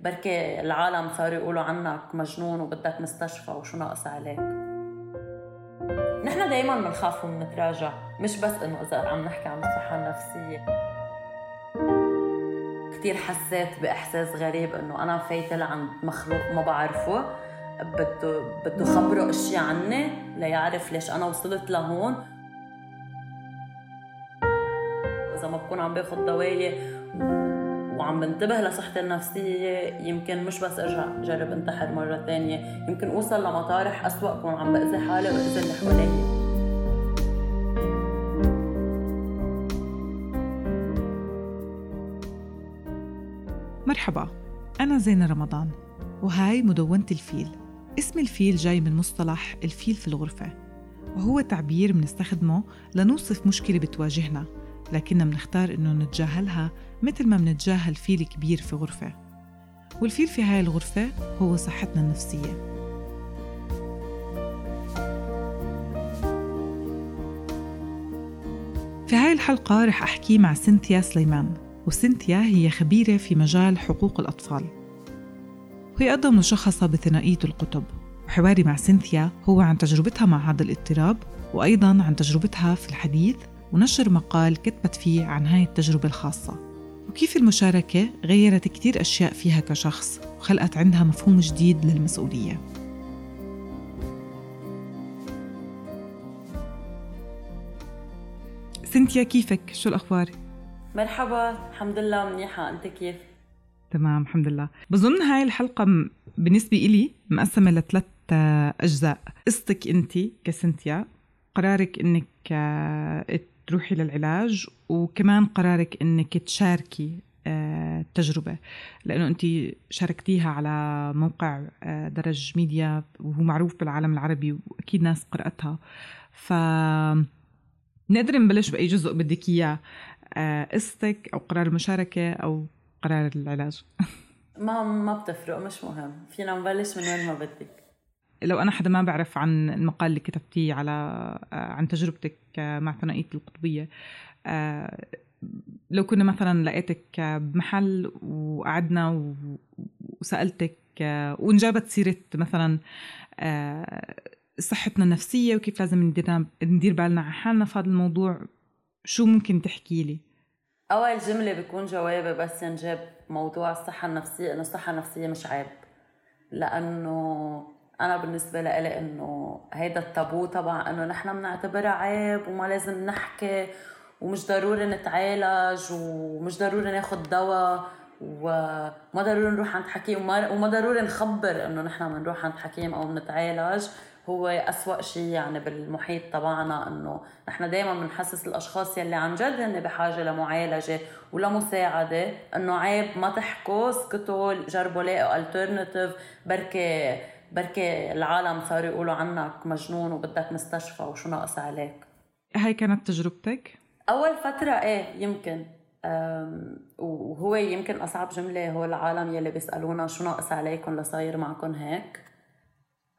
بركي العالم صاروا يقولوا عنك مجنون وبدك مستشفى وشو ناقص عليك. نحن دايما بنخاف ونتراجع مش بس إنه إذا عم نحكي عن الصحة النفسية. كتير حسيت بإحساس غريب إنه أنا فايتة لعند مخلوق ما بعرفه. بده بده خبره اشياء عني ليعرف ليش أنا وصلت لهون. إذا ما بكون عم باخذ دوايا وعم بنتبه لصحتي النفسية يمكن مش بس ارجع جرب انتحر مرة ثانية يمكن أوصل لمطارح أسوأ كون عم بأذي حالي وأذي اللي حوالي. مرحبا أنا زينة رمضان وهاي مدونة الفيل. اسم الفيل جاي من مصطلح الفيل في الغرفة وهو تعبير بنستخدمه لنوصف مشكلة بتواجهنا. لكننا بنختار إنه نتجاهلها مثل ما بنتجاهل فيل كبير في غرفة. والفيل في هاي الغرفة هو صحتنا النفسية. في هاي الحلقة رح أحكي مع سنتيا سليمان وسنتيا هي خبيرة في مجال حقوق الأطفال. وهي أيضا مشخصة بثنائية القطب وحواري مع سنتيا هو عن تجربتها مع هذا الاضطراب وأيضا عن تجربتها في الحديث ونشر مقال كتبت فيه عن هاي التجربة الخاصة وكيف المشاركة غيرت كتير أشياء فيها كشخص وخلقت عندها مفهوم جديد للمسؤولية سنتيا كيفك؟ شو الأخبار؟ مرحبا الحمد لله منيحة أنت كيف؟ تمام الحمد لله بظن هاي الحلقة بالنسبة إلي مقسمة لثلاث أجزاء قصتك أنت كسنتيا قرارك أنك آه، تروحي للعلاج وكمان قرارك أنك تشاركي التجربة آه، لأنه أنت شاركتيها على موقع آه، درج ميديا وهو معروف بالعالم العربي وأكيد ناس قرأتها. ف نقدر نبلش بأي جزء بدك إياه قصتك أو قرار المشاركة أو قرار العلاج. ما ما بتفرق مش مهم. فينا نبلش من وين ما بدك. لو أنا حدا ما بعرف عن المقال اللي كتبتيه على آه، عن تجربتك مع ثنائية القطبية آه، لو كنا مثلا لقيتك بمحل وقعدنا وسألتك آه، وانجابت سيرة مثلا صحتنا النفسية وكيف لازم ندير ندير بالنا على حالنا في هذا الموضوع شو ممكن تحكي لي؟ أول جملة بيكون جوابي بس ينجاب موضوع الصحة النفسية إنه الصحة النفسية مش عيب لأنه أنا بالنسبة لي إنه هيدا التابو تبع إنه نحن بنعتبرها عيب وما لازم نحكي ومش ضروري نتعالج ومش ضروري ناخد دواء وما ضروري نروح عند حكيم وما ضروري نخبر إنه نحن بنروح عند حكيم أو بنتعالج هو أسوأ شيء يعني بالمحيط تبعنا إنه نحن دائما بنحسس الأشخاص يلي عن جد هن بحاجة لمعالجة ولمساعده إنه عيب ما تحكوا اسكتوا جربوا لاقوا الترناتيف بركي بركي العالم صاروا يقولوا عنك مجنون وبدك مستشفى وشو ناقص عليك. هاي كانت تجربتك؟ أول فترة إيه يمكن. وهو يمكن أصعب جملة هو العالم يلي بيسألونا شو ناقص عليكم لصاير معكم هيك.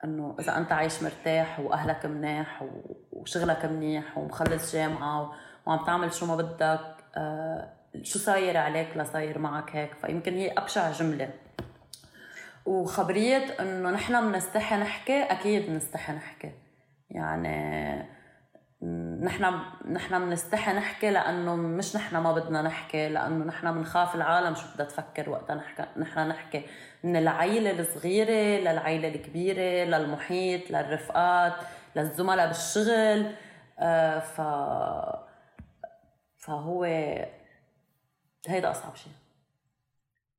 إنه إذا أنت عايش مرتاح وأهلك منيح وشغلك منيح ومخلص جامعة وعم تعمل شو ما بدك آه، شو صاير عليك لصاير معك هيك. فيمكن هي أبشع جملة. وخبرية إنه نحن بنستحي نحكي أكيد بنستحي نحكي. يعني نحن نحن بنستحي نحكي لأنه مش نحن ما بدنا نحكي لأنه نحن بنخاف العالم شو بدها تفكر وقتها نحكي نحن نحكي. من العيلة الصغيرة للعيلة الكبيرة للمحيط للرفقات للزملاء بالشغل. آه ف فهو هيدا أصعب شيء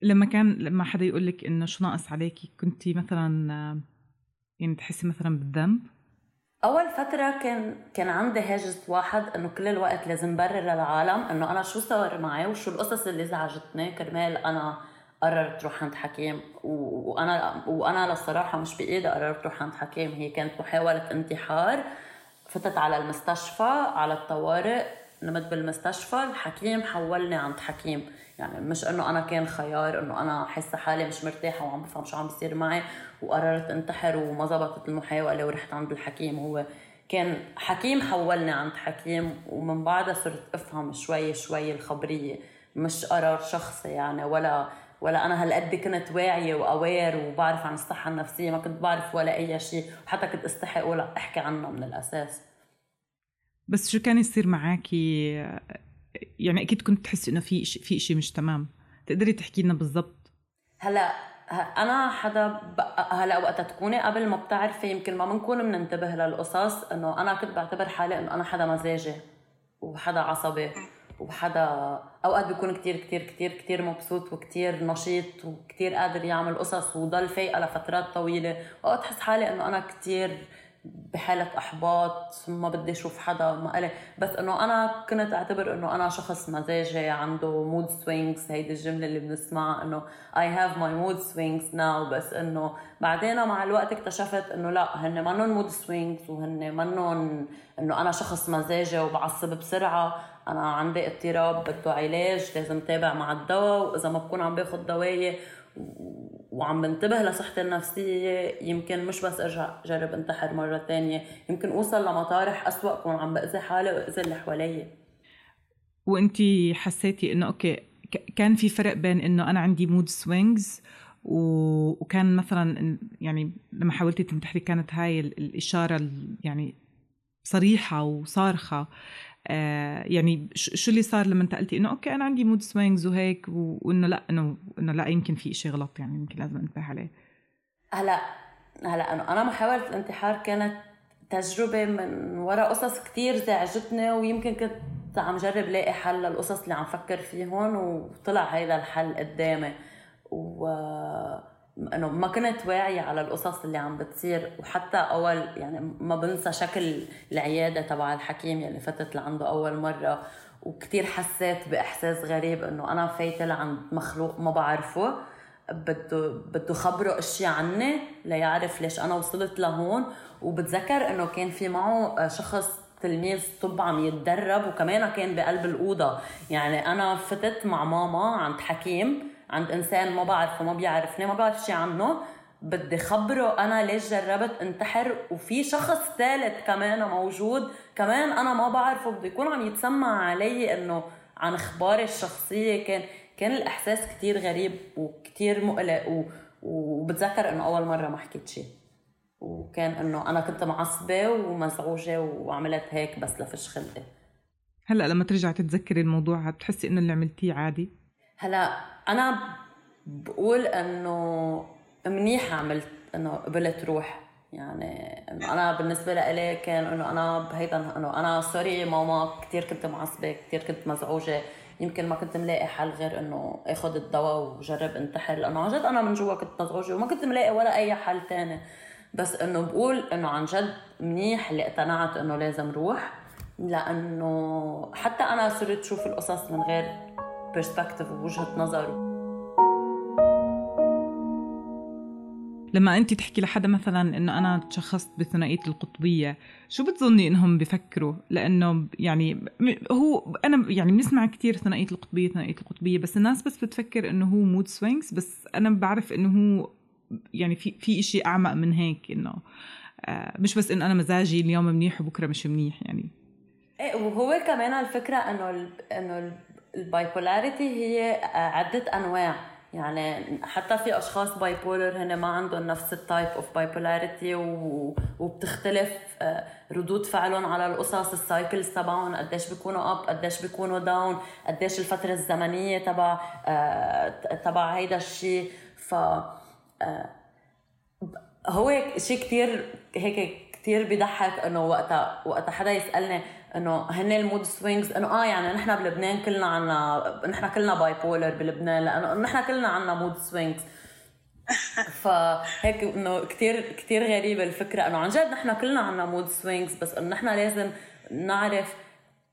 لما كان لما حدا يقول لك إنه شو ناقص عليكي كنتي مثلا يعني تحسي مثلا بالذنب؟ أول فترة كان كان عندي هاجس واحد إنه كل الوقت لازم برر للعالم إنه أنا شو صار معي وشو القصص اللي زعجتني. كرمال أنا قررت روح عند حكيم وأنا وأنا للصراحة مش بإيدي قررت روح عند حكيم. هي كانت محاولة انتحار. فتت على المستشفى على الطوارئ. نمت بالمستشفى الحكيم حولني عند حكيم. يعني مش إنه أنا كان خيار إنه أنا حاسة حالي مش مرتاحة وعم بفهم شو عم بيصير معي وقررت أنتحر وما زبطت المحاوله ورحت عند الحكيم. هو كان حكيم حولني عند حكيم ومن بعدها صرت أفهم شوي شوي الخبرية. مش قرار شخصي يعني ولا ولا أنا هالقد كنت واعية وأوير وبعرف عن الصحة النفسية ما كنت بعرف ولا أي شيء وحتى كنت استحي أقول أحكي عنها من الأساس. بس شو كان يصير معاكي؟ يعني أكيد كنت تحسي إنه في شيء في شيء مش تمام. تقدري تحكي لنا بالضبط؟ هلا أنا حدا. هلا وقت تكوني قبل ما بتعرفي يمكن ما بنكون بننتبه للقصص إنه أنا كنت بعتبر حالي إنه أنا حدا مزاجي وحدا عصبي وحدا أوقات بيكون كتير كتير كتير كتير مبسوط وكتير نشيط وكتير قادر يعمل قصص وضل فايقة لفترات طويلة. اوقات احس حالي إنه أنا كتير بحالة إحباط ما بدي أشوف حدا ما قلي بس إنه أنا كنت أعتبر إنه أنا شخص مزاجي عنده mood swings هيدي الجملة اللي بنسمعها إنه I have my mood swings now بس إنه بعدين مع الوقت اكتشفت إنه لا هن منن mood swings وهن منن إنه أنا شخص مزاجي وبعصب بسرعة. أنا عندي اضطراب بده علاج لازم تابع مع الدواء وإذا ما بكون عم باخذ دواية وعم بنتبه لصحتي النفسية يمكن مش بس أرجع جرب انتحر مرة تانية يمكن أوصل لمطارح أسوأ كون عم بأذي حالي وأذي اللي حوالي وانتي حسيتي إنه أوكي كان في فرق بين إنه أنا عندي mood swings وكان مثلا يعني لما حاولتي تنتحري كانت هاي الإشارة يعني صريحة وصارخة. يعني شو اللي صار لما انت قلتي إنه okay أنا عندي mood swings وهيك وإنه لأ إنه إنه لأ يمكن في شيء غلط يعني يمكن لازم أنتبه عليه. هلا هلا انه أنا محاوله الانتحار كانت تجربة من وراء قصص كتير زعجتني ويمكن كنت عم جرب لاقي حل للقصص اللي عم فكر فيهم وطلع هيدا الحل قدامي. و إنه ما كنت واعية على القصص اللي عم بتصير وحتى أول يعني ما بنسى شكل العيادة تبع الحكيم يلي فتت لعنده أول مرة وكتير حسيت بإحساس غريب إنه أنا فايتة لعند مخلوق ما بعرفه بده بده خبره اشياء عني ليعرف ليش أنا وصلت لهون وبتذكر إنه كان في معه شخص تلميذ طب عم يتدرب وكمان كان بقلب الأوضة. يعني أنا فتت مع ماما عند حكيم عند إنسان ما بعرفه ما بيعرفني ما بعرف شيء عنه بدي خبره أنا ليش جربت انتحر وفي شخص ثالث كمان موجود كمان أنا ما بعرفه بده يكون عم يتسمع علي إنه عن أخباري الشخصية كان كان الإحساس كتير غريب وكتير مقلق و... وبتذكر إنه أول مرة ما حكيت شيء وكان إنه أنا كنت معصبة ومزعوجة وعملت هيك بس لفش خلقي. هلأ لما ترجع تتذكري الموضوع بتحسي إنه اللي عملتيه عادي؟ هلأ أنا بقول إنه منيح عملت إنه قبلت روح. يعني إنه أنا بالنسبة لإلي كان إنه أنا بهيدا إنه أنا سوري ماما كثير كنت معصبة كثير كنت مزعوجة. يمكن ما كنت ملاقي حل غير إنه اخذ الدواء وجرب انتحر. لأنه عن جد أنا من جوا كنت مزعوجة وما كنت ملاقي ولا أي حل تاني. بس إنه بقول إنه عن جد منيح اللي اقتنعت إنه لازم روح. لأنه حتى أنا صرت شوف القصص من غير perspective ووجهه نظر لما أنت تحكي لحدا مثلا إنه أنا تشخصت بثنائية القطبية شو بتظني إنهم بفكروا؟ لأنه يعني هو أنا يعني بنسمع كثير ثنائية القطبية ثنائية القطبية بس الناس بس بتفكر إنه هو mood swings بس أنا بعرف إنه هو يعني في في شيء أعمق من هيك إنه آه مش بس إنه أنا مزاجي اليوم منيح وبكرة مش منيح يعني. إيه وهو كمان الفكرة إنه إنه ال bipolarity هي عدة أنواع. يعني حتى في أشخاص bipolar هن ما عندهم نفس ال type of bipolarity وبتختلف آه، ردود فعلهم على القصص ال cycles تبعهم قديش بيكونوا up قديش بيكونوا down قديش الفترة الزمنية تبع آه، تبع هيدا الشيء ف آه، هو شيء كثير هيك كثير بيضحك إنه وقتها وقتها حدا يسألني إنه هن ال mood swings إنه آه يعني نحن بلبنان كلنا عنا نحن كلنا bipolar بلبنان لأنه نحن كلنا عنا mood swings فهيك إنه كثير كثير غريبة الفكرة إنه عن جد نحن كلنا عنا mood swings بس إنه نحن لازم نعرف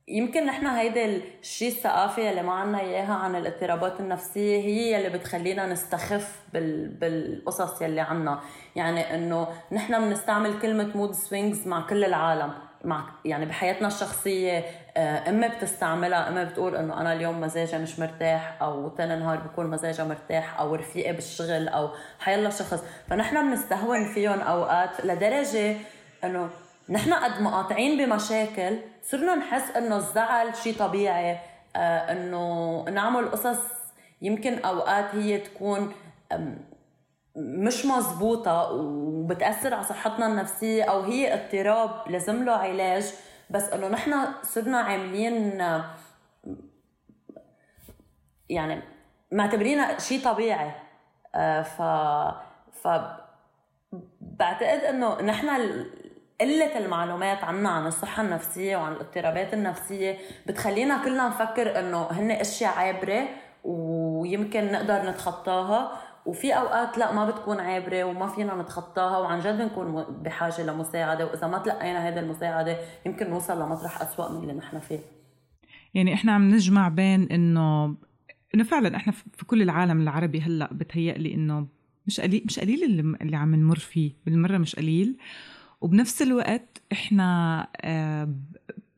يمكن نحن هيدا الشيء الثقافي اللي ما عنا إياها عن الاضطرابات النفسية هي اللي بتخلينا نستخف بال... بالقصص يلي عنا. يعني إنه نحن بنستعمل كلمة mood swings مع كل العالم. مع يعني بحياتنا الشخصية آه، اما بتستعملها اما بتقول إنه أنا اليوم مزاجي مش مرتاح أو ثاني نهار بكون مزاجي مرتاح أو رفيقي بالشغل أو حيلا شخص. فنحن بنستهون فيهم أوقات لدرجة إنه نحن قد ما قاطعين بمشاكل صرنا نحس إنه الزعل شيء طبيعي آه إنه نعمل قصص يمكن أوقات هي تكون مش مزبوطة وبتأثر على صحتنا النفسية أو هي اضطراب لازم له علاج بس إنه نحن صرنا عاملين يعني معتبرينها شيء طبيعي. آه، ف ف بعتقد إنه نحن قلة المعلومات عنا عن الصحة النفسية وعن الاضطرابات النفسية بتخلينا كلنا نفكر إنه هن أشياء عابرة ويمكن نقدر نتخطاها. وفي أوقات لا ما بتكون عابره وما فينا نتخطاها وعن جد بنكون بحاجة لمساعدة وإذا ما تلقينا هذه المساعدة يمكن نوصل لمطرح أسوأ من اللي نحن فيه. يعني إحنا عم نجمع بين إنه إنه فعلا إحنا في كل العالم العربي هلأ بتهيألي إنه مش قليل مش قليل اللي, اللي عم نمر فيه بالمرة مش قليل. وبنفس الوقت إحنا آه،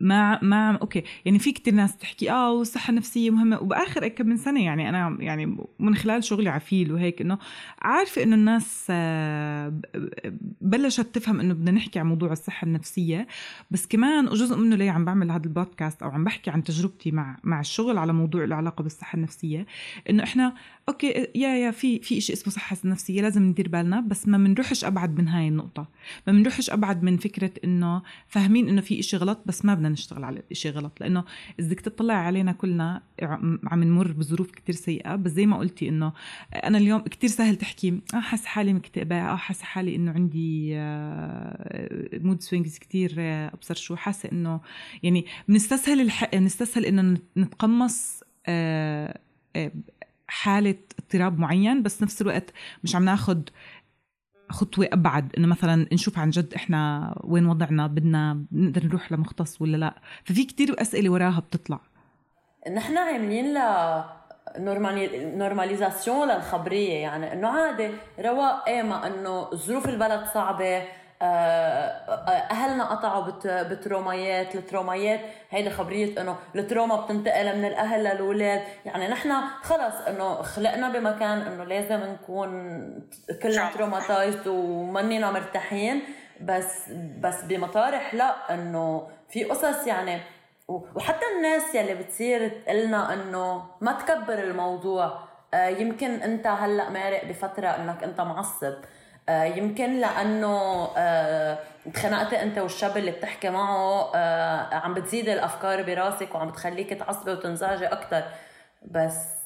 ما ما okay. يعني في كتير ناس تحكي آه والصحة النفسية مهمة. وبآخر كم من سنة يعني أنا يعني من خلال شغلي عفيل وهيك إنه عارفة إنه الناس آه، بلشت تفهم إنه بدنا نحكي عن موضوع الصحة النفسية. بس كمان وجزء منه ليه عم بعمل هذا البودكاست أو عم بحكي عن تجربتي مع مع الشغل على موضوع له علاقة بالصحة النفسية إنه إحنا okay يا يا في في شيء اسمه صحة نفسية لازم ندير بالنا. بس ما بنروحش أبعد من هاي النقطة. ما بنروحش أبعد من فكرة إنه فاهمين إنه في شيء غلط بس ما بدنا نشتغل على شيء غلط لأنه إذا بدك تطلع علينا كلنا عم نمر بظروف كتير سيئة. بس زي ما قلتي إنه أنا اليوم كتير سهل تحكي آه حاسة حالي مكتئبة آه حاسة حالي إنه عندي mood آه، swings كتير آه، أبصر شو حاسة إنه يعني بنستسهل الح... بنستسهل إنه نتقمص آه، حالة اضطراب معين بس نفس الوقت مش عم ناخذ خطوة أبعد إنه مثلا نشوف عن جد إحنا وين وضعنا بدنا نقدر نروح لمختص ولا لا. ففي كتير أسئلة وراها بتطلع. نحن عاملين ل normalisation للخبرية يعني إنه عادي رواق آيمة إنه ظروف البلد صعبة آه، أهلنا قطعوا بترومايات الترومايات هيدي خبرية إنه ال trauma بتنتقل من الأهل للأولاد. يعني نحن خلص إنه خلقنا بمكان إنه لازم نكون كلنا تروماتايزد ومننا مرتاحين. بس بس بمطارح لا إنه في قصص يعني وحتى الناس يلي بتصير تقلنا إنه ما تكبر الموضوع. آه، يمكن أنت هلأ مارق بفترة إنك أنت معصب. آه، يمكن لأنه آه، اتخنقت أنت والشاب اللي بتحكي معه آه، عم بتزيد الأفكار براسك وعم بتخليك تعصبي وتنزعجي أكثر بس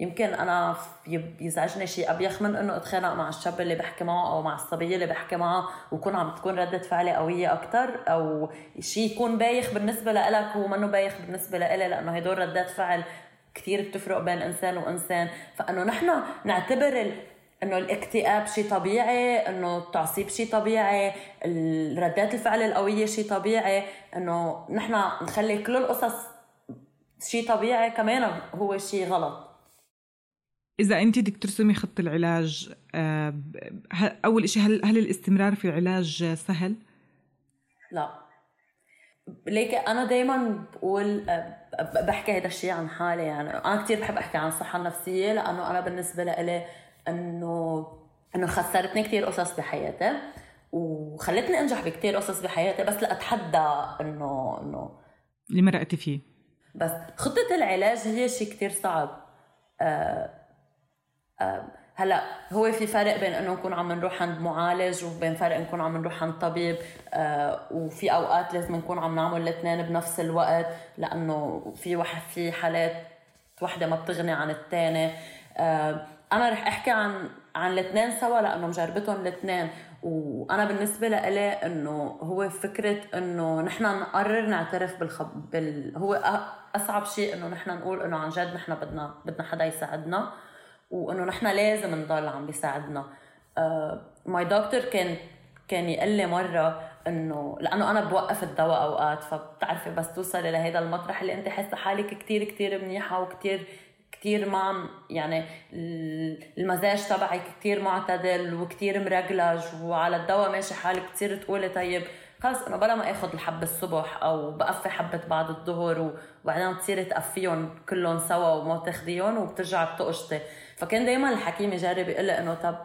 يمكن أنا بيزعجني شيء أبيخ من إنه اتخانق مع الشاب اللي بحكي معه أو مع الصبية اللي بحكي معها ويكون عم تكون ردة فعلي قوية أكثر أو شيء يكون بايخ بالنسبة لإلك ومنه بايخ بالنسبة لإلي لأنه هدول ردات فعل كثير بتفرق بين إنسان وإنسان. فإنه نحن نعتبر إنه الاكتئاب شيء طبيعي إنه التعصيب شيء طبيعي ردات الفعل القوية شيء طبيعي إنه نحن نخلي كل القصص شيء طبيعي كمان هو شيء غلط. إذا أنت بدك ترسمي خط العلاج آه، أول شيء هل هل الاستمرار في العلاج سهل؟ لا. ليك أنا دايما بقول آه، بحكي هذا الشيء عن حالي يعني. أنا كثير بحب أحكي عن الصحة النفسية لأنه أنا بالنسبة لإلي انه إنه خسرتني كثير قصص بحياتي وخلتني أنجح بكثير قصص بحياتي بس لأتحدى انه إنه اللي مرقتي فيه. بس خطة العلاج هي شيء كثير صعب. آه آه هلا هو في فرق بين إنه نكون عم نروح عند معالج وبين فرق نكون عم نروح عند طبيب آه وفي أوقات لازم نكون عم نعمل الاثنين بنفس الوقت لأنه في واحد في حالات وحدة ما بتغني عن الثانية آه أنا رح أحكي عن عن الاثنين سوا لأنه مجربتهم الاثنين وأنا بالنسبة لإلي إنه هو فكرة إنه نحن نقرر نعترف بالخب بال... هو أصعب شيء إنه نحن نقول إنه عن جد نحن بدنا بدنا حدا يساعدنا وإنه نحن لازم نضل عم بيساعدنا. ماي uh, دكتور كان كان يقول لي مرة إنه لأنه أنا بوقف الدواء أوقات فبتعرفي بس توصلي لهذا المطرح اللي انت حاسة حالك كثير كثير منيحة وكثير كتير ما يعني المزاج تبعك كتير معتدل وكتير مرجلج وعلى الدواء ماشي حالك بتصير تقولي طيب خلص انه بلا ما اخذ الحبة الصبح أو بقفي حبة بعد الظهر وبعدين تصيري تقفيهم كلهم سوا وما تاخذيهم وبترجع بتقشطي فكان دائما الحكيم يجرب يقول إنه طب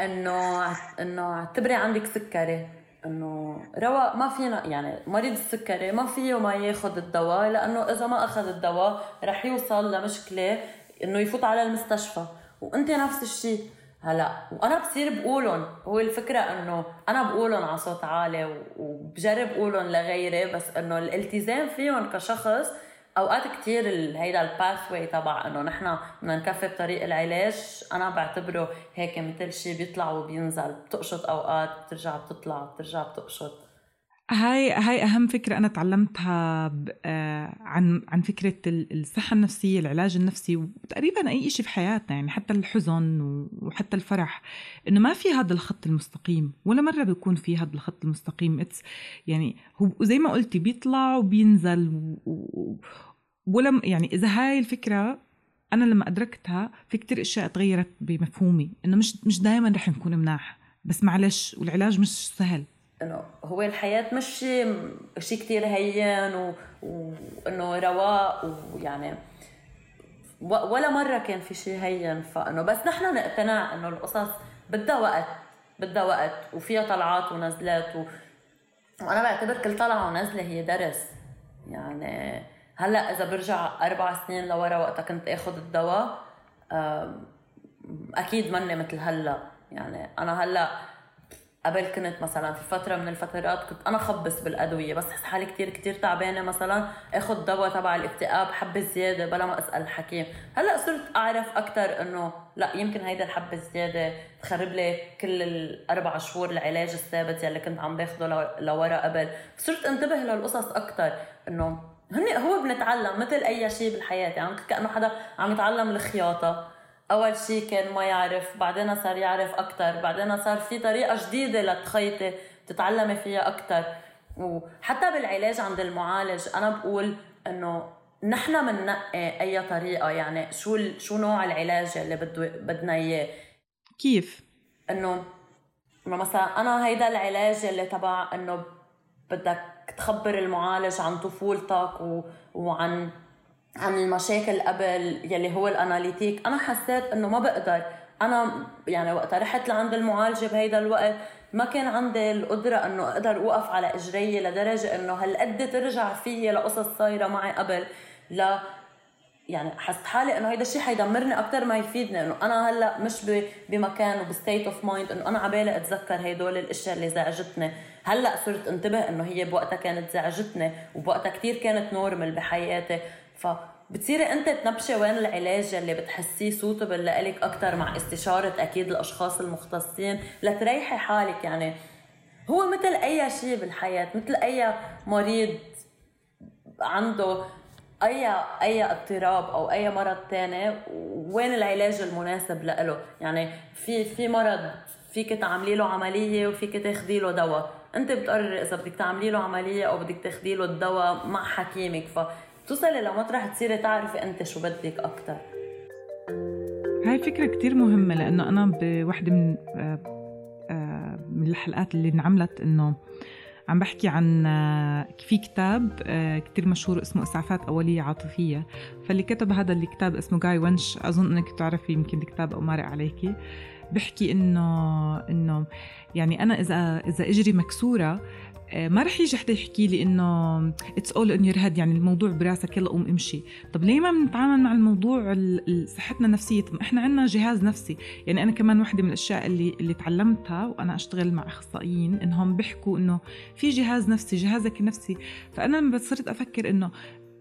إنه إنه اعتبري عندك سكري. إنه رواق ما فينا يعني مريض السكري ما فيه ما ياخذ الدواء لأنه إذا ما أخذ الدواء رح يوصل لمشكلة إنه يفوت على المستشفى. وأنت نفس الشيء. هلأ وأنا بصير بقولهم هو الفكرة إنه أنا بقولهم على صوت عالي وبجرب أقولهم لغيري بس إنه الالتزام فيهم كشخص أوقات كثير هيدا الباث واي تبع إنه نحن بدنا نكفي بطريق العلاج. أنا بعتبره هيك مثل شيء بيطلع وبينزل. بتقشط أوقات بترجع بتطلع بترجع بتقشط. هاي هاي أهم فكرة أنا تعلمتها آه، عن عن فكرة الصحة النفسية العلاج النفسي وتقريبا أي شيء في حياتنا يعني حتى الحزن وحتى الفرح إنه ما في هذا الخط المستقيم ولا مرة بيكون في هذا الخط المستقيم. اتس يعني هو زي ما قلتي بيطلع وبينزل ولا يعني إذا هاي الفكرة أنا لما أدركتها في كتير أشياء تغيرت بمفهومي إنه مش مش دائما رح نكون مناح. بس معلش والعلاج مش سهل. إنه هو الحياة مش شيء كثير هين. وإنه رواق ويعني ولا مرة كان في شيء هين فإنه بس نحن نقتنع إنه القصص بدها وقت بدها وقت وفيها طلعات ونزلات و... وأنا بعتبر كل طلعة ونزلة هي درس يعني هلأ إذا برجع أربع سنين لورا وقتها كنت آخذ الدواء أكيد مني مثل هلأ يعني أنا هلأ قبل كنت مثلا في فترة من الفترات كنت أنا خبص بالأدوية بس أحس حالي كتير كتير تعبانة مثلا آخذ دواء تبع الاكتئاب حبة زيادة بلا ما أسأل الحكيم. هلأ صرت أعرف أكثر إنه لأ يمكن هيدا الحبة الزيادة تخرب لي كل الأربع شهور العلاج الثابت يلي كنت عم باخده لورا قبل. صرت انتبه للقصص أكثر إنه هو بنتعلم مثل أي شيء بالحياة يعني كأنه حدا عم يتعلم الخياطة. أول شيء كان ما يعرف بعدين صار يعرف أكثر بعدين صار في طريقة جديدة لتخيطي تتعلمي فيها أكثر وحتى بالعلاج عند المعالج أنا بقول إنه نحن بننقي أي طريقة يعني شو شو نوع العلاج اللي بده بدنا إياه. كيف؟ إنه إنه مثلا أنا هيدا العلاج اللي تبع إنه بدك تخبر المعالج عن طفولتك و... وعن عن المشاكل قبل يلي هو ال analytique أنا حسيت إنه ما بقدر. أنا يعني وقت رحت لعند المعالجة بهيدا الوقت ما كان عندي القدرة إنه أقدر أوقف على اجري لدرجة إنه هالقد ترجع فيي لقصص صايرة معي قبل. لا يعني حسيت حالي إنه هيدا الشيء حيدمرني أكثر ما يفيدني إنه أنا هلأ مش بمكان وب state of mind إنه أنا عبالي أتذكر هدول الأشياء اللي زعجتني. هلأ صرت انتبه إنه هي بوقتها كانت زعجتني وبوقتها كثير كانت normal بحياتي. فبتصيري انت تنبشي وين العلاج اللي بتحسيه suitable لإلك أكثر مع استشارة أكيد الأشخاص المختصين لتريحي حالك. يعني هو مثل أي شيء بالحياة مثل أي مريض عنده أي أي اضطراب أو أي مرض تاني وين العلاج المناسب له يعني في في مرض فيك تعملي له عملية وفيك تاخذي له دواء. أنت بتقرري إذا بدك تعملي له عملية أو بدك تاخذي له الدواء مع حكيمك. ف توصلي لمطرح تصيري تعرفي أنت شو بدك أكثر هاي فكرة كتير مهمة لأنه أنا بوحدة من آه، آه، من الحلقات اللي انعملت إنه عم بحكي عن آه، في كتاب كتير مشهور اسمه إسعافات أولية عاطفية. فاللي كتب هذا الكتاب اسمه Jay Winch أظن إنك تعرفي يمكن الكتاب أو مارق عليكي. بحكي إنه إنه يعني أنا إذا إذا إجري مكسورة آه، ما رح يجي حدا يحكي لي إنه it's all in your head يعني الموضوع براسك يلا قوم امشي. طب ليه ما بنتعامل مع الموضوع صحتنا النفسية؟ إحنا عندنا جهاز نفسي. يعني أنا كمان وحدة من الأشياء اللي اللي تعلمتها وأنا أشتغل مع أخصائيين انهم بيحكوا إنه في جهاز نفسي جهازك النفسي. فأنا لما صرت أفكر إنه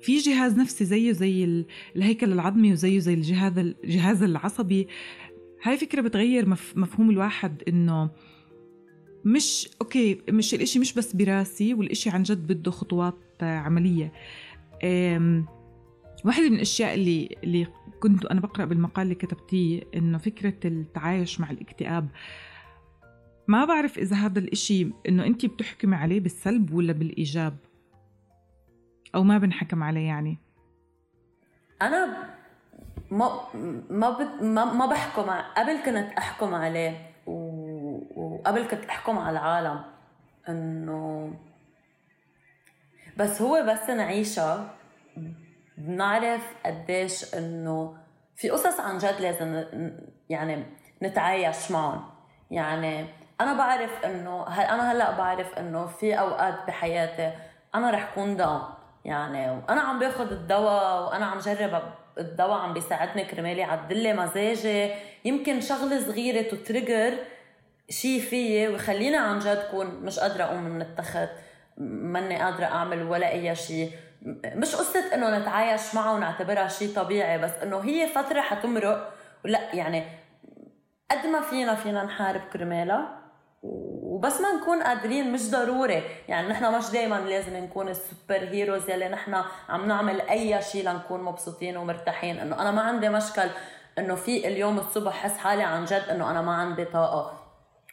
في جهاز نفسي زيه زي الهيكل العظمي وزيه زي الجهاز الجهاز العصبي هاي فكرة بتغير مفهوم الواحد إنه مش أوكي مش الإشي مش بس براسي والإشي عن جد بده خطوات عملية. واحدة من الأشياء اللي اللي كنت أنا بقرأ بالمقال اللي كتبتيه إنه فكرة التعايش مع الاكتئاب ما بعرف إذا هذا الإشي إنه أنت بتحكمي عليه بالسلب ولا بالإيجاب أو ما بنحكم عليه يعني؟ أنا ما ما ما, بحكم قبل كنت أحكم عليه وقبل كنت أحكم على العالم إنه بس هو بس نعيشها بنعرف قديش إنه في قصص عن جد لازم يعني نتعايش معهم. يعني أنا بعرف إنه أنا هلأ بعرف إنه في أوقات بحياتي أنا رح كون داون يعني وأنا عم باخذ الدواء وأنا عم جرب الدواء عم بيساعدني كرمال يعدل مزاجي. يمكن شغلة صغيرة تتريجر شيء فيي ويخليني عن جد كون مش قادرة أقوم من التخت ماني قادرة أعمل ولا أي شيء مش قصة إنه نتعايش معه ونعتبرها شيء طبيعي بس إنه هي فترة حتمرق. ولا يعني قد ما فينا فينا نحارب كرمالها. وبس ما نكون قادرين مش ضروري. يعني نحن مش دائما لازم نكون ال super heroes يلي نحن عم نعمل أي شيء لنكون مبسوطين ومرتاحين. إنه أنا ما عندي مشكل إنه في اليوم الصبح حس حالي عن جد إنه أنا ما عندي طاقة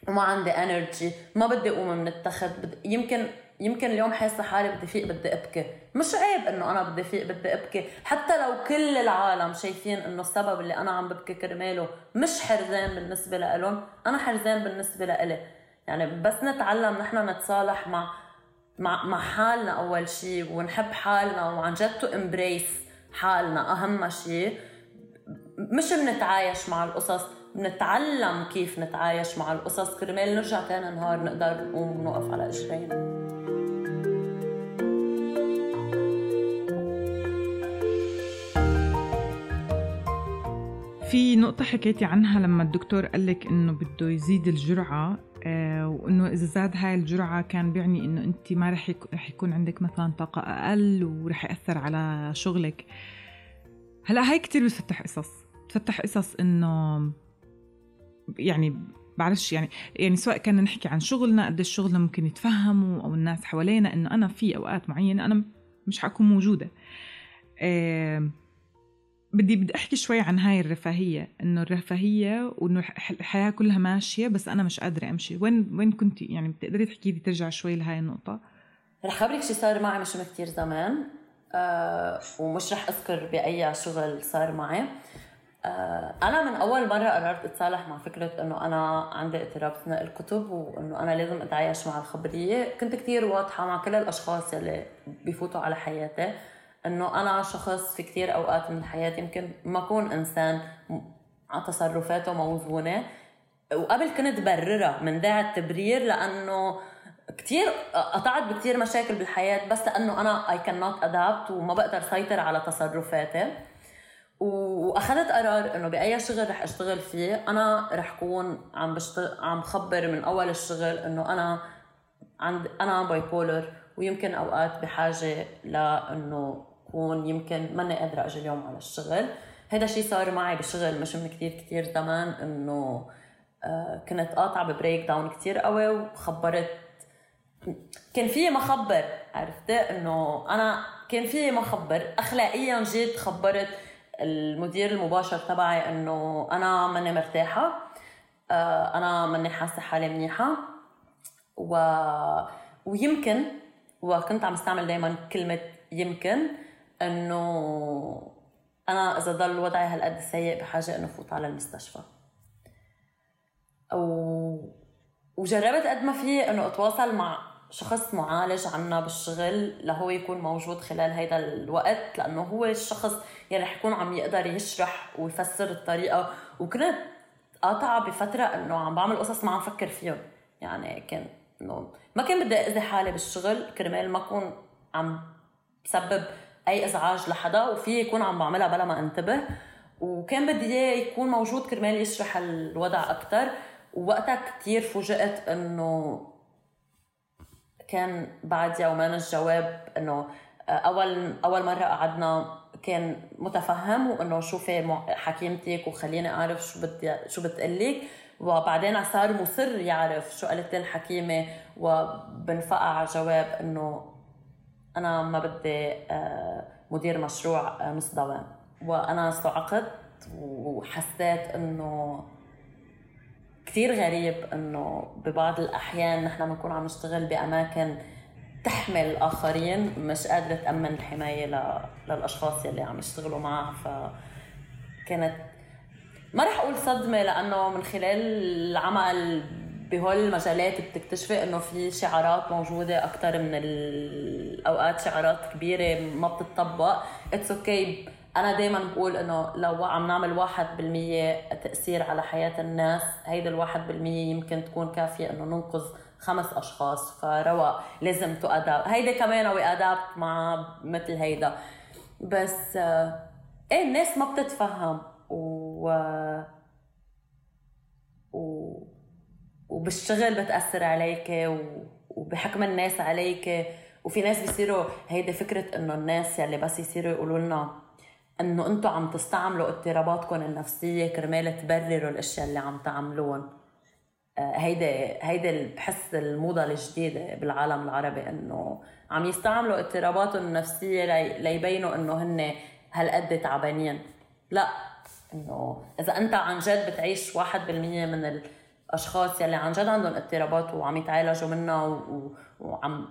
وما عندي energy ما بدي أقوم من التخت. يمكن يمكن اليوم حاسة حالي بدي فيق بدي أبكي. مش عيب إنه أنا بدي فيق بدي أبكي. حتى لو كل العالم شايفين إنه السبب اللي أنا عم ببكي كرماله مش حرزان بالنسبة لإلهم أنا حرزان بالنسبة لإلي. يعني بس نتعلم نحن نتصالح مع مع مع حالنا أول شيء ونحب حالنا وعن جد to embrace حالنا أهم شيء مش بنتعايش مع القصص بنتعلم كيف نتعايش مع القصص. كرمال نرجع تاني نهار نقدر نقوم ونوقف على اجرينا في نقطة حكيتي عنها لما الدكتور قال لك إنه بده يزيد الجرعة. وإنه إذا زاد هاي الجرعة كان بيعني إنه أنت ما رح رح يكون عندك مثلا طاقة أقل ورح يأثر على شغلك. هلأ هاي كتير بتفتح قصص. بتفتح قصص إنه يعني بعرفش يعني يعني سواء كان نحكي عن شغلنا قد الشغل ممكن يتفهموا أو الناس حوالينا إنه أنا في أوقات معينة أنا مش حكون موجودة. آه بدي بدي أحكي شوي عن هاي الرفاهية إنه الرفاهية وإنه الحياة كلها ماشية بس أنا مش قادرة أمشي. وين وين كنتي يعني بتقدري تحكي لي ترجع شوي لهاي النقطة؟ رح خبرك شي صار معي مش من كثير زمان. آه ومش رح أذكر بأي شغل صار معي. آه أنا من أول مرة قررت أتصالح مع فكرة إنه أنا عندي اضطراب ثنائي الكتب وإنه أنا لازم أتعايش مع الخبرية. كنت كثير واضحة مع كل الأشخاص يلي بيفوتوا على حياتي. إنه أنا شخص في كثير أوقات من حياتي يمكن ما أكون إنسان على تصرفاته موزونة وقبل كنت بررها من داعي التبرير لأنه كثير قطعت بكثير مشاكل بالحياة بس لأنه أنا اي كان نوت ادابت وما بقدر سيطر على تصرفاتي. وأخذت قرار إنه بأي شغل رح أشتغل فيه أنا رح كون عم بشتغل عم خبر من أول الشغل إنه أنا عند أنا bipolar ويمكن أوقات بحاجة لإنه بكون يمكن ماني قادرة أجي اليوم على الشغل. هذا الشيء صار معي بالشغل مش من كثير كثير زمان إنه آه، كنت قاطعة ب breakdown كثير قوي وخبرت. كان في ما خبر عرفت إنه أنا كان في ما خبر اخلاقيا جيت خبرت المدير المباشر تبعي إنه أنا ماني مرتاحة آه، أنا ماني حاسة حالي منيحة. و... ويمكن وكنت عم استعمل دائما كلمة يمكن. إنه أنا إذا ضل وضعي هالقد سيء بحاجة إنه فوت على المستشفى. و... وجربت قد ما في إنه أتواصل مع شخص معالج عنا بالشغل لهو يكون موجود خلال هيدا الوقت لأنه هو الشخص يلي رح يكون عم يقدر يشرح ويفسر الطريقة. وكنت قاطعة بفترة إنه عم بعمل قصص ما عم فكر فيهم. يعني كان إنه ما كان بدي اذي حالي بالشغل كرمال ما اكون عم بسبب أي إزعاج لحدا وفي يكون عم بعملها بلا ما أنتبه. وكان بدي إياه يكون موجود كرمال يشرح الوضع أكثر ووقتها كثير فوجئت إنه كان بعد يومين الجواب إنه أول أول مرة قعدنا كان متفهم وإنه شوفي حكيمتك وخليني أعرف شو بدي شو بتقلك. وبعدين صار مصر يعرف شو قالت الحكيمه وبنفقع على جواب إنه أنا ما بدي آه، مدير مشروع آه، نص دوام. وأنا صعقت وحسيت إنه كثير غريب إنه ببعض الأحيان نحن بنكون عم نشتغل بأماكن تحمل الآخرين مش قادرة تأمن الحماية للأشخاص يلي عم يشتغلوا معها. فكانت ما رح أقول صدمة لأنه من خلال العمل بهول المجالات بتكتشفي إنه في شعارات موجودة أكثر من الاوقات شعارات كبيرة ما بتطبق. it's okay okay. أنا دائما بقول إنه لو عم نعمل واحد بالمية تأثير على حياة الناس هيدا الواحد بالمية يمكن تكون كافية إنه ننقذ خمس أشخاص. فروا لازم تؤدب هيدا كمان أو ادابت مع مثل هيدا. بس إيه الناس ما بتتفهم. و و وبالشغل بتأثر عليك. وبحكم الناس عليك وفي ناس بيصيروا هيدي فكرة إنه الناس يلي بس يصيروا يقولوا لنا إنه أنتم عم تستعملوا اضطراباتكم النفسية كرمال تبرروا الأشياء اللي عم تعملون آه، هيدا هيدا بحس الموضة الجديدة بالعالم العربي إنه عم يستعملوا اضطراباتهم النفسية ليبينوا إنه هن هالقد تعبانين لا إنه إذا أنت عن جد بتعيش 1% من الاشخاص يلي عن جد عندهم اضطرابات وعم يتعالجوا منها وعم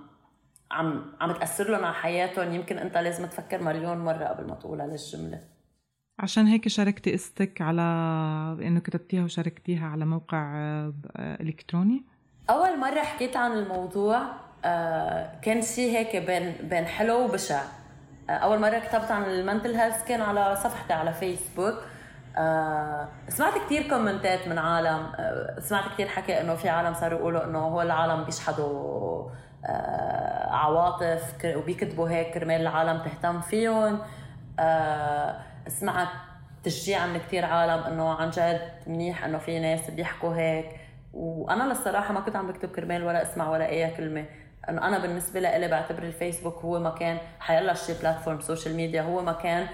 عم عم تأثر لهم على حياتهم يمكن أنت لازم تفكر مليون مرة قبل ما تقولها للجملة. عشان هيك شاركتي قصتك على إنه كتبتيها وشاركتيها على موقع آه، إلكتروني؟ أول مرة حكيت عن الموضوع آه، كان شيء هيك بين بين حلو وبشع. آه، أول مرة كتبت عن ال mental health كان على صفحتي على فيسبوك سمعت كثير كومنتات من عالم سمعت كثير حكي إنه في عالم صاروا يقولوا إنه هو العالم بيشحدوا آه، عواطف وبيكتبوا هيك كرمال العالم تهتم فيهم. آه، سمعت تشجيع من كثير عالم إنه عن جد منيح إنه في ناس بيحكوا هيك. وأنا للصراحة ما كنت عم بكتب كرمال ولا أسمع ولا أي كلمة. إنه أنا بالنسبة لي بعتبر الفيسبوك هو مكان حيلا شي platform social media هو مكان آه،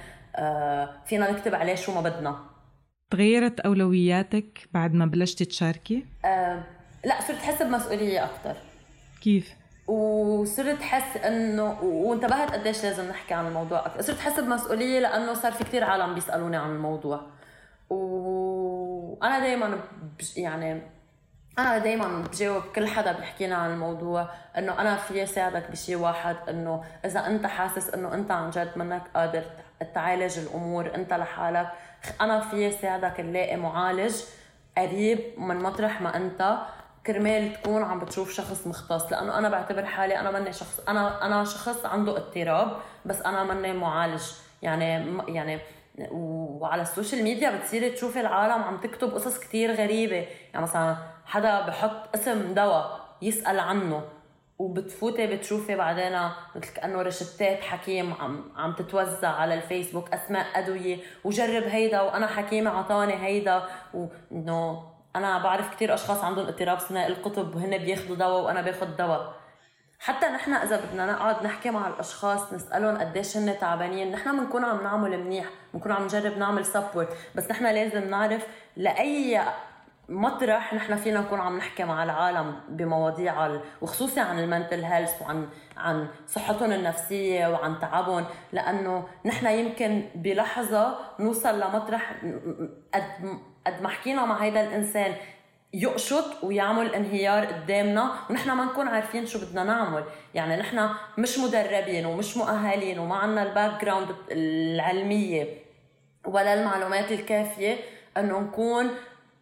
فينا نكتب عليه شو ما بدنا تغيرت أولوياتك بعد ما بلشتي تشاركي؟ أه لا صرت احس بمسؤولية أكثر كيف؟ وصرت حس إنه وانتبهت قديش لازم نحكي عن الموضوع أكثر صرت حس بمسؤولية لأنه صار في كثير عالم بيسألوني عن الموضوع وأنا دائما يعني أنا دائما بجاوب كل حدا بيحكينا عن الموضوع إنه أنا في ساعدك بشيء واحد إنه إذا أنت حاسس إنه أنت عن جد منك قادر تعالج الأمور انت لحالك. أنا في ساعدك نلاقي معالج قريب من مطرح ما أنت. كرمال تكون عم بتشوف شخص مختص لأنه أنا بعتبر حالي أنا ماني شخص أنا أنا شخص عنده اضطراب بس أنا ماني معالج. يعني يعني وعلى ال social media بتصيري تشوفي العالم عم تكتب قصص كتير غريبة. يعني مثلا حدا بحط اسم دواء يسأل عنه. وبتفوتي بتشوفي بعدين مثل كانه رشتات حكيم عم عم تتوزع على الفيسبوك أسماء أدوية وجرب هيدا وأنا حكيمة عطاني هيدا وإنه أنا بعرف كثير أشخاص عندهم اضطراب ثنائي القطب وهن بياخذوا دواء وأنا باخذ دواء. حتى نحن إذا بدنا نقعد نحكي مع الأشخاص نسألهم قديش هن تعبانين نحن بنكون عم نعمل منيح بنكون عم نجرب نعمل support بس نحن لازم نعرف لأي مطرح نحن فينا نكون عم نحكي مع العالم بمواضيع وخصوصي عن ال mental health وعن عن صحتهم النفسية وعن تعبهم لأنه نحن يمكن بلحظة نوصل لمطرح قد قد ما حكينا مع هيدا الإنسان يقشط ويعمل انهيار قدامنا ونحن ما نكون عارفين شو بدنا نعمل. يعني نحن مش مدربين ومش مؤهلين وما عندنا ال background العلمية ولا المعلومات الكافية إنه نكون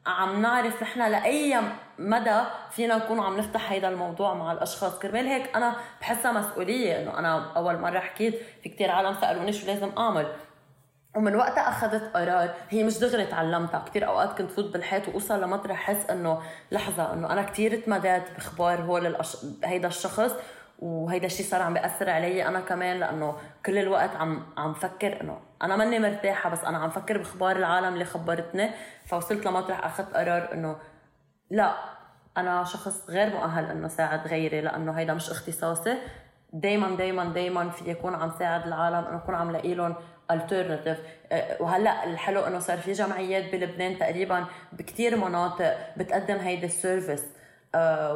عم نعرف نحن لأي مدى فينا نكون عم نفتح هيدا الموضوع مع الأشخاص. كرمال هيك أنا بحسها مسؤولية إنه أنا أول مرة حكيت في كتير عالم سألوني شو لازم أعمل. ومن وقتها أخذت قرار هي مش دغري تعلمتها كثير أوقات كنت فوت بالحيط وأوصل لمطرح حس إنه لحظة إنه أنا كثير تمديت باخبار هول الأش... هيدا الشخص وهيدا الشيء صار عم بيأثر علي أنا كمان لأنه كل الوقت عم عم فكر إنه أنا ماني مرتاحة بس أنا عم فكر بأخبار العالم اللي خبرتني فوصلت لمطرح أخذت قرار إنه لا أنا شخص غير مؤهل إنه ساعد غيري لأنه هيدا مش اختصاصي. دايما دايما دايما في يكون عم ساعد العالم إنه اكون عم لاقي لهم alternative وهلأ الحلو إنه صار في جمعيات بلبنان تقريبا بكثير مناطق بتقدم هيدي ال service.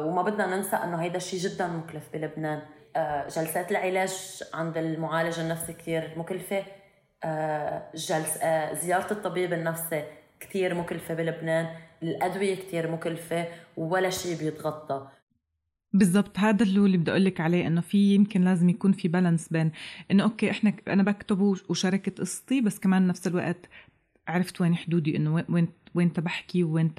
وما بدنا ننسى إنه هيدا الشيء جدا مكلف بلبنان. آه، جلسات العلاج عند المعالج النفسي كثير مكلفة. آه، جلس زيارة الطبيب النفسي كثير مكلفة بلبنان. الأدوية كثير مكلفة ولا شيء بيتغطى. بالضبط هذا اللي بدي أقول لك عليه إنه في يمكن لازم يكون في balance بين إنه okay إحنا أنا بكتب وشاركت قصتي بس كمان نفس الوقت عرفت وين حدودي إنه وين وين بحكي وين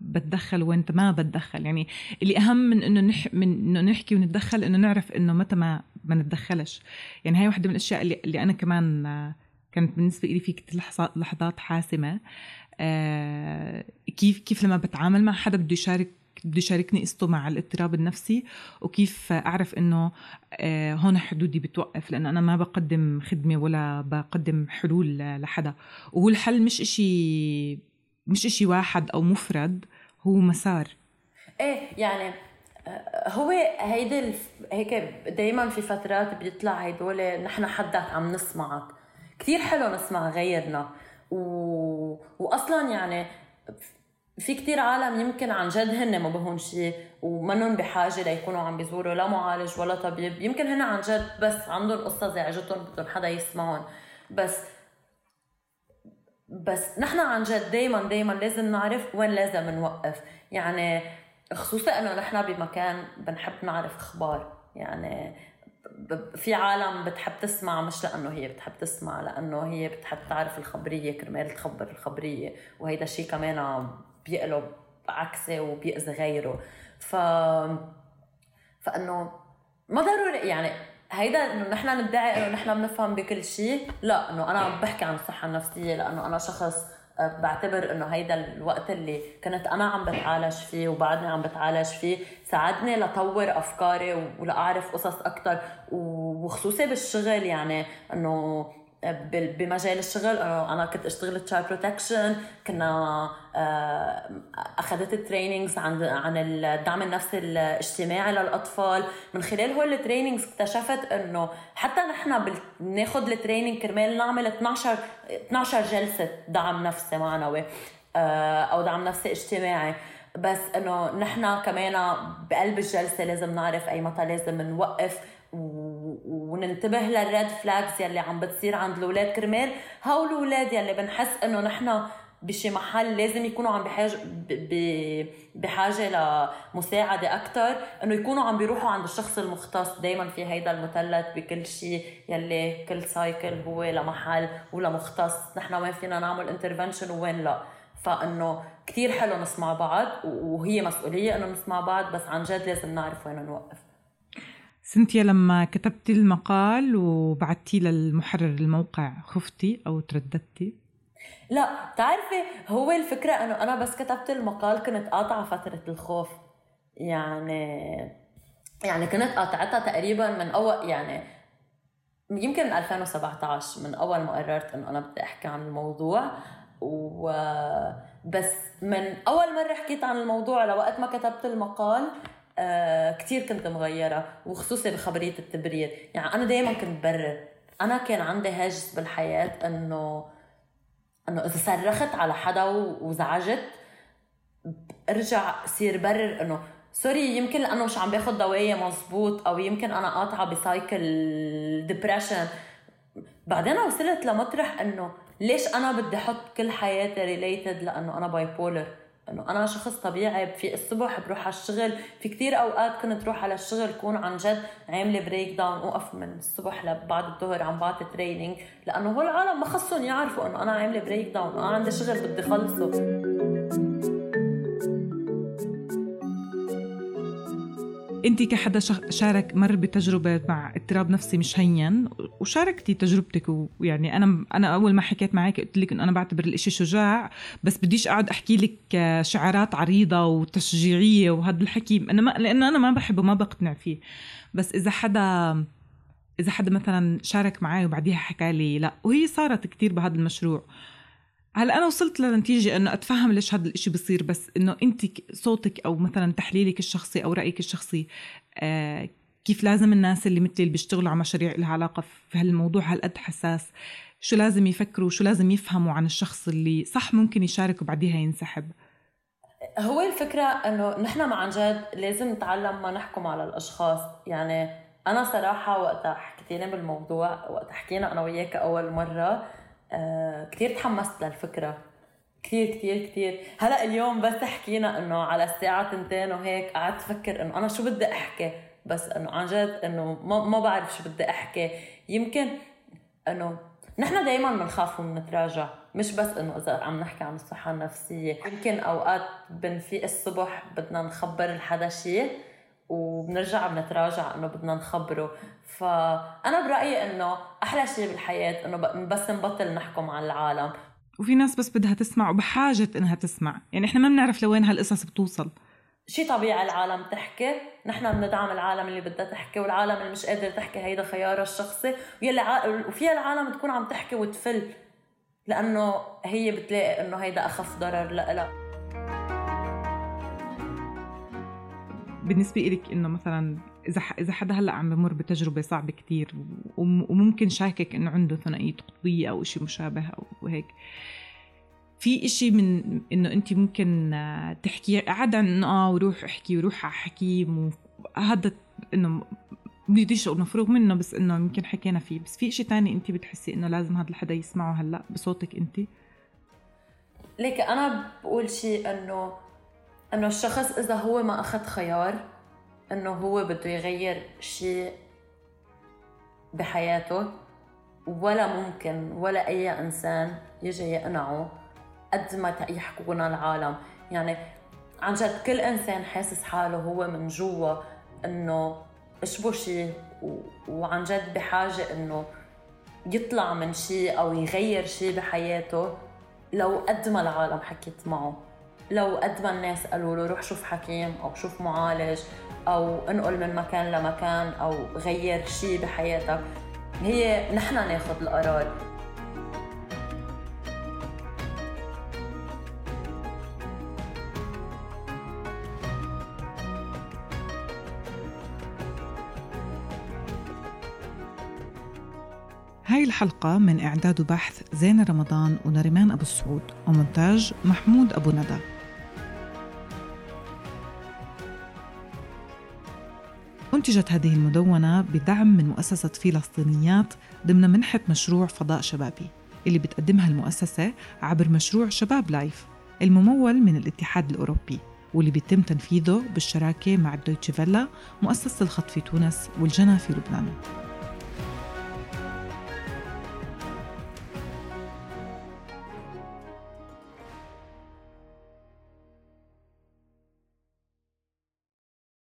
بتدخل وين ما بتدخل. يعني اللي أهم من إنه نح من إنه نحكي ونتدخل إنه نعرف إنه متى ما ما نتدخلش. يعني هاي واحدة من الأشياء اللي, اللي أنا كمان كانت بالنسبة لي في كتير لحظات حاسمة. آه كيف كيف لما بتعامل مع حدا بده يشارك بده يشاركني قصته مع الاضطراب النفسي وكيف أعرف إنه آه، هون حدودي بتوقف لأنه أنا ما بقدم خدمة ولا بقدم حلول لحدا. وهو الحل مش إشي مش إشي واحد أو مفرد هو مسار. إيه يعني آه، هو هيدي هيك دائما في فترات بيطلع هيدول نحن حدك عم نسمعك. كثير حلو نسمع غيرنا. و... واصلا يعني في كتير عالم يمكن عن جد هن ما بهون شيء ومنهم بحاجة ليكونوا عم بيزوروا لا معالج ولا طبيب. يمكن هن عن جد بس عندهم قصة زعجتهم بدهم حدا يسمعهم. بس بس نحن عن جد دائما دائما لازم نعرف وين لازم نوقف. يعني خصوصا إنه نحن بمكان بنحب نعرف أخبار. يعني في عالم بتحب تسمع مش لأنه هي بتحب تسمع لأنه هي بتحب تعرف الخبرية كرمال تخبر الخبرية. وهيدا الشيء كمان بيقلب عكسي وبيأذي غيره ف فإنه ما ضروري يعني هيدا إنه نحن ندعي إنه نحن بنفهم بكل شيء لا إنه أنا عم بحكي عن الصحه النفسيه لأنه أنا شخص آه، بعتبر إنه هيدا الوقت اللي كنت أنا عم بتعالج فيه وبعدني عم بتعالج فيه ساعدني لطور أفكاري ولأعرف قصص أكثر وخصوصي بالشغل يعني إنه بمجال الشغل أنا كنت أشتغل child protection كنا آه، أخذت trainings عن عن الدعم النفسي الاجتماعي للأطفال. من خلال هول ال trainings اكتشفت إنه حتى نحن بناخذ ال training كرمال نعمل 12 12 جلسة دعم نفسي معنوي آه، أو دعم نفسي اجتماعي. بس إنه نحن كمان بقلب الجلسة لازم نعرف أي متى لازم نوقف وننتبه لل red flags يلي عم بتصير عند الأولاد. كرمال هول الأولاد يلي بنحس إنه نحن بشي محل لازم يكونوا عم بحاجه بحاجة لمساعدة أكثر إنه يكونوا عم بيروحوا عند الشخص المختص دائما في هيدا المثلث بكل شيء يلي كل cycle هو لمحل ولمختص. نحن وين فينا نعمل intervention وين لا. فإنه كثير حلو نسمع بعض وهي مسؤولية إنه نسمع بعض بس عن جد لازم نعرف وين نوقف. سنتيا لما كتبتي المقال وبعتيه للمحرر الموقع خفتي أو ترددتي؟ لا بتعرفي هو الفكرة إنه أنا بس كتبت المقال كنت قاطعة فترة الخوف يعني يعني كنت قاطعتها تقريبا من أول يعني يمكن من 2017 من أول ما قررت إنه أنا بدي أحكي عن الموضوع و بس من أول مرة حكيت عن الموضوع لوقت ما كتبت المقال آه كثير كنت مغيرة وخصوصي بخبريه التبرير يعني أنا دائما كنت برر أنا كان عندي هاجس بالحياة إنه إنه إذا صرخت على حدا وزعجت ارجع صير برر إنه sorry يمكن لأنه مش عم باخذ دوايا مزبوط أو يمكن أنا قاطعة ب cycle depression بعدين وصلت لمطرح إنه ليش أنا بدي أحط كل حياتي related لأنه أنا bipolar إنه أنا شخص طبيعي في الصبح بروح على الشغل في كتير أوقات كنت روح على الشغل كون عن جد عاملة breakdown أوقف من الصبح لبعد الظهر عم بعطي training لأنه هول العالم ما خصهم يعرفوا إنه أنا عاملة breakdown أنا عندي شغل بدي خلصه. انت كحدا شارك مر بتجربة مع اضطراب نفسي مش هين وشاركتي تجربتك ويعني أنا أنا أول ما حكيت معك قلت لك إنه أنا بعتبر الإشي شجاع بس بديش أقعد أحكي لك شعارات عريضة وتشجيعية وهذا الحكي أنا ما لأنه أنا ما بحبه ما بقتنع فيه. بس إذا حدا إذا حدا مثلا شارك معي وبعديها حكى لي لا وهي صارت كتير بهذا المشروع. هلا أنا وصلت لنتيجة إنه أتفهم ليش هذا الإشي بصير بس إنه أنت صوتك أو مثلا تحليلك الشخصي أو رأيك الشخصي آه كيف لازم الناس اللي مثلي اللي بيشتغلوا على مشاريع لها علاقة في هالموضوع؟ هالقد حساس؟ شو لازم يفكروا؟ شو لازم يفهموا عن الشخص اللي صح ممكن يشارك وبعديها ينسحب؟ هو الفكرة إنه نحن مع عن جد لازم نتعلم ما نحكم على الأشخاص. يعني أنا صراحة وقتها حكيتيني بالموضوع وقت حكينا أنا وياك أول مرة كثير تحمست للفكرة. كثير كثير كثير هلا اليوم بس حكينا إنه على الساعة تنتين وهيك قعدت أفكر إنه أنا شو بدي أحكي. بس إنه عن جد إنه ما, ما بعرف شو بدي أحكي. يمكن إنه نحن دائما بنخاف وبنتراجع. مش بس إنه إذا عم نحكي عن الصحة النفسية. يمكن أوقات بنفيق الصبح بدنا نخبر الحدا شيء. وبنرجع بنتراجع إنه بدنا نخبره. فأنا برأيي إنه أحلى شيء بالحياة إنه بس نبطل نحكم على العالم. وفي ناس بس بدها تسمع وبحاجة إنها تسمع. يعني إحنا ما بنعرف لوين هالقصص بتوصل. شي طبيعي العالم تحكي. نحن بندعم العالم اللي بدها تحكي والعالم اللي مش قادر تحكي هيدا خيارها الشخصي. ويلي ع... وفيها العالم تكون عم تحكي وتفل لأنه هي بتلاقي إنه هيدا أخف ضرر. لها بالنسبة إلك إنه مثلا إذا إذا حدا هلأ عم بمر بتجربة صعبة كتير وممكن شاكك إنه عنده ثنائية قطبية أو شيء مشابه أو هيك في إشي من إنه أنت ممكن تحكي عدا إنه آه وروح أحكي وروح على حكيم وهذا إنه بديش أقول مفروغ منه بس إنه يمكن حكينا فيه بس في شيء تاني أنت بتحسي إنه لازم هذا الحدا يسمعه هلأ بصوتك أنت؟ ليك أنا بقول شيء إنه إنه الشخص إذا هو ما أخذ خيار إنه هو بده يغير شيء بحياته ولا ممكن ولا أي إنسان يجي يقنعه قد ما يحكونا العالم. يعني عن جد كل إنسان حاسس حاله هو من جوا إنه أشبه شيء وعن جد بحاجة إنه يطلع من شيء أو يغير شيء بحياته لو قد ما العالم حكيت معه. لو قد ما الناس قالوا له روح شوف حكيم أو شوف معالج أو انقل من مكان لمكان أو غير شيء بحياتك هي نحن ناخذ القرار. هاي الحلقة من إعداد وبحث زينة رمضان ونريمان أبو السعود ومونتاج محمود أبو ندى. أنتجت هذه المدونة بدعم من مؤسسة فلسطينيات ضمن منحة مشروع فضاء شبابي اللي بتقدمها المؤسسة عبر مشروع شباب لايف الممول من الاتحاد الأوروبي واللي بيتم تنفيذه بالشراكة مع الدويتشي فيلا مؤسسة الخط في تونس والجنة في لبنان.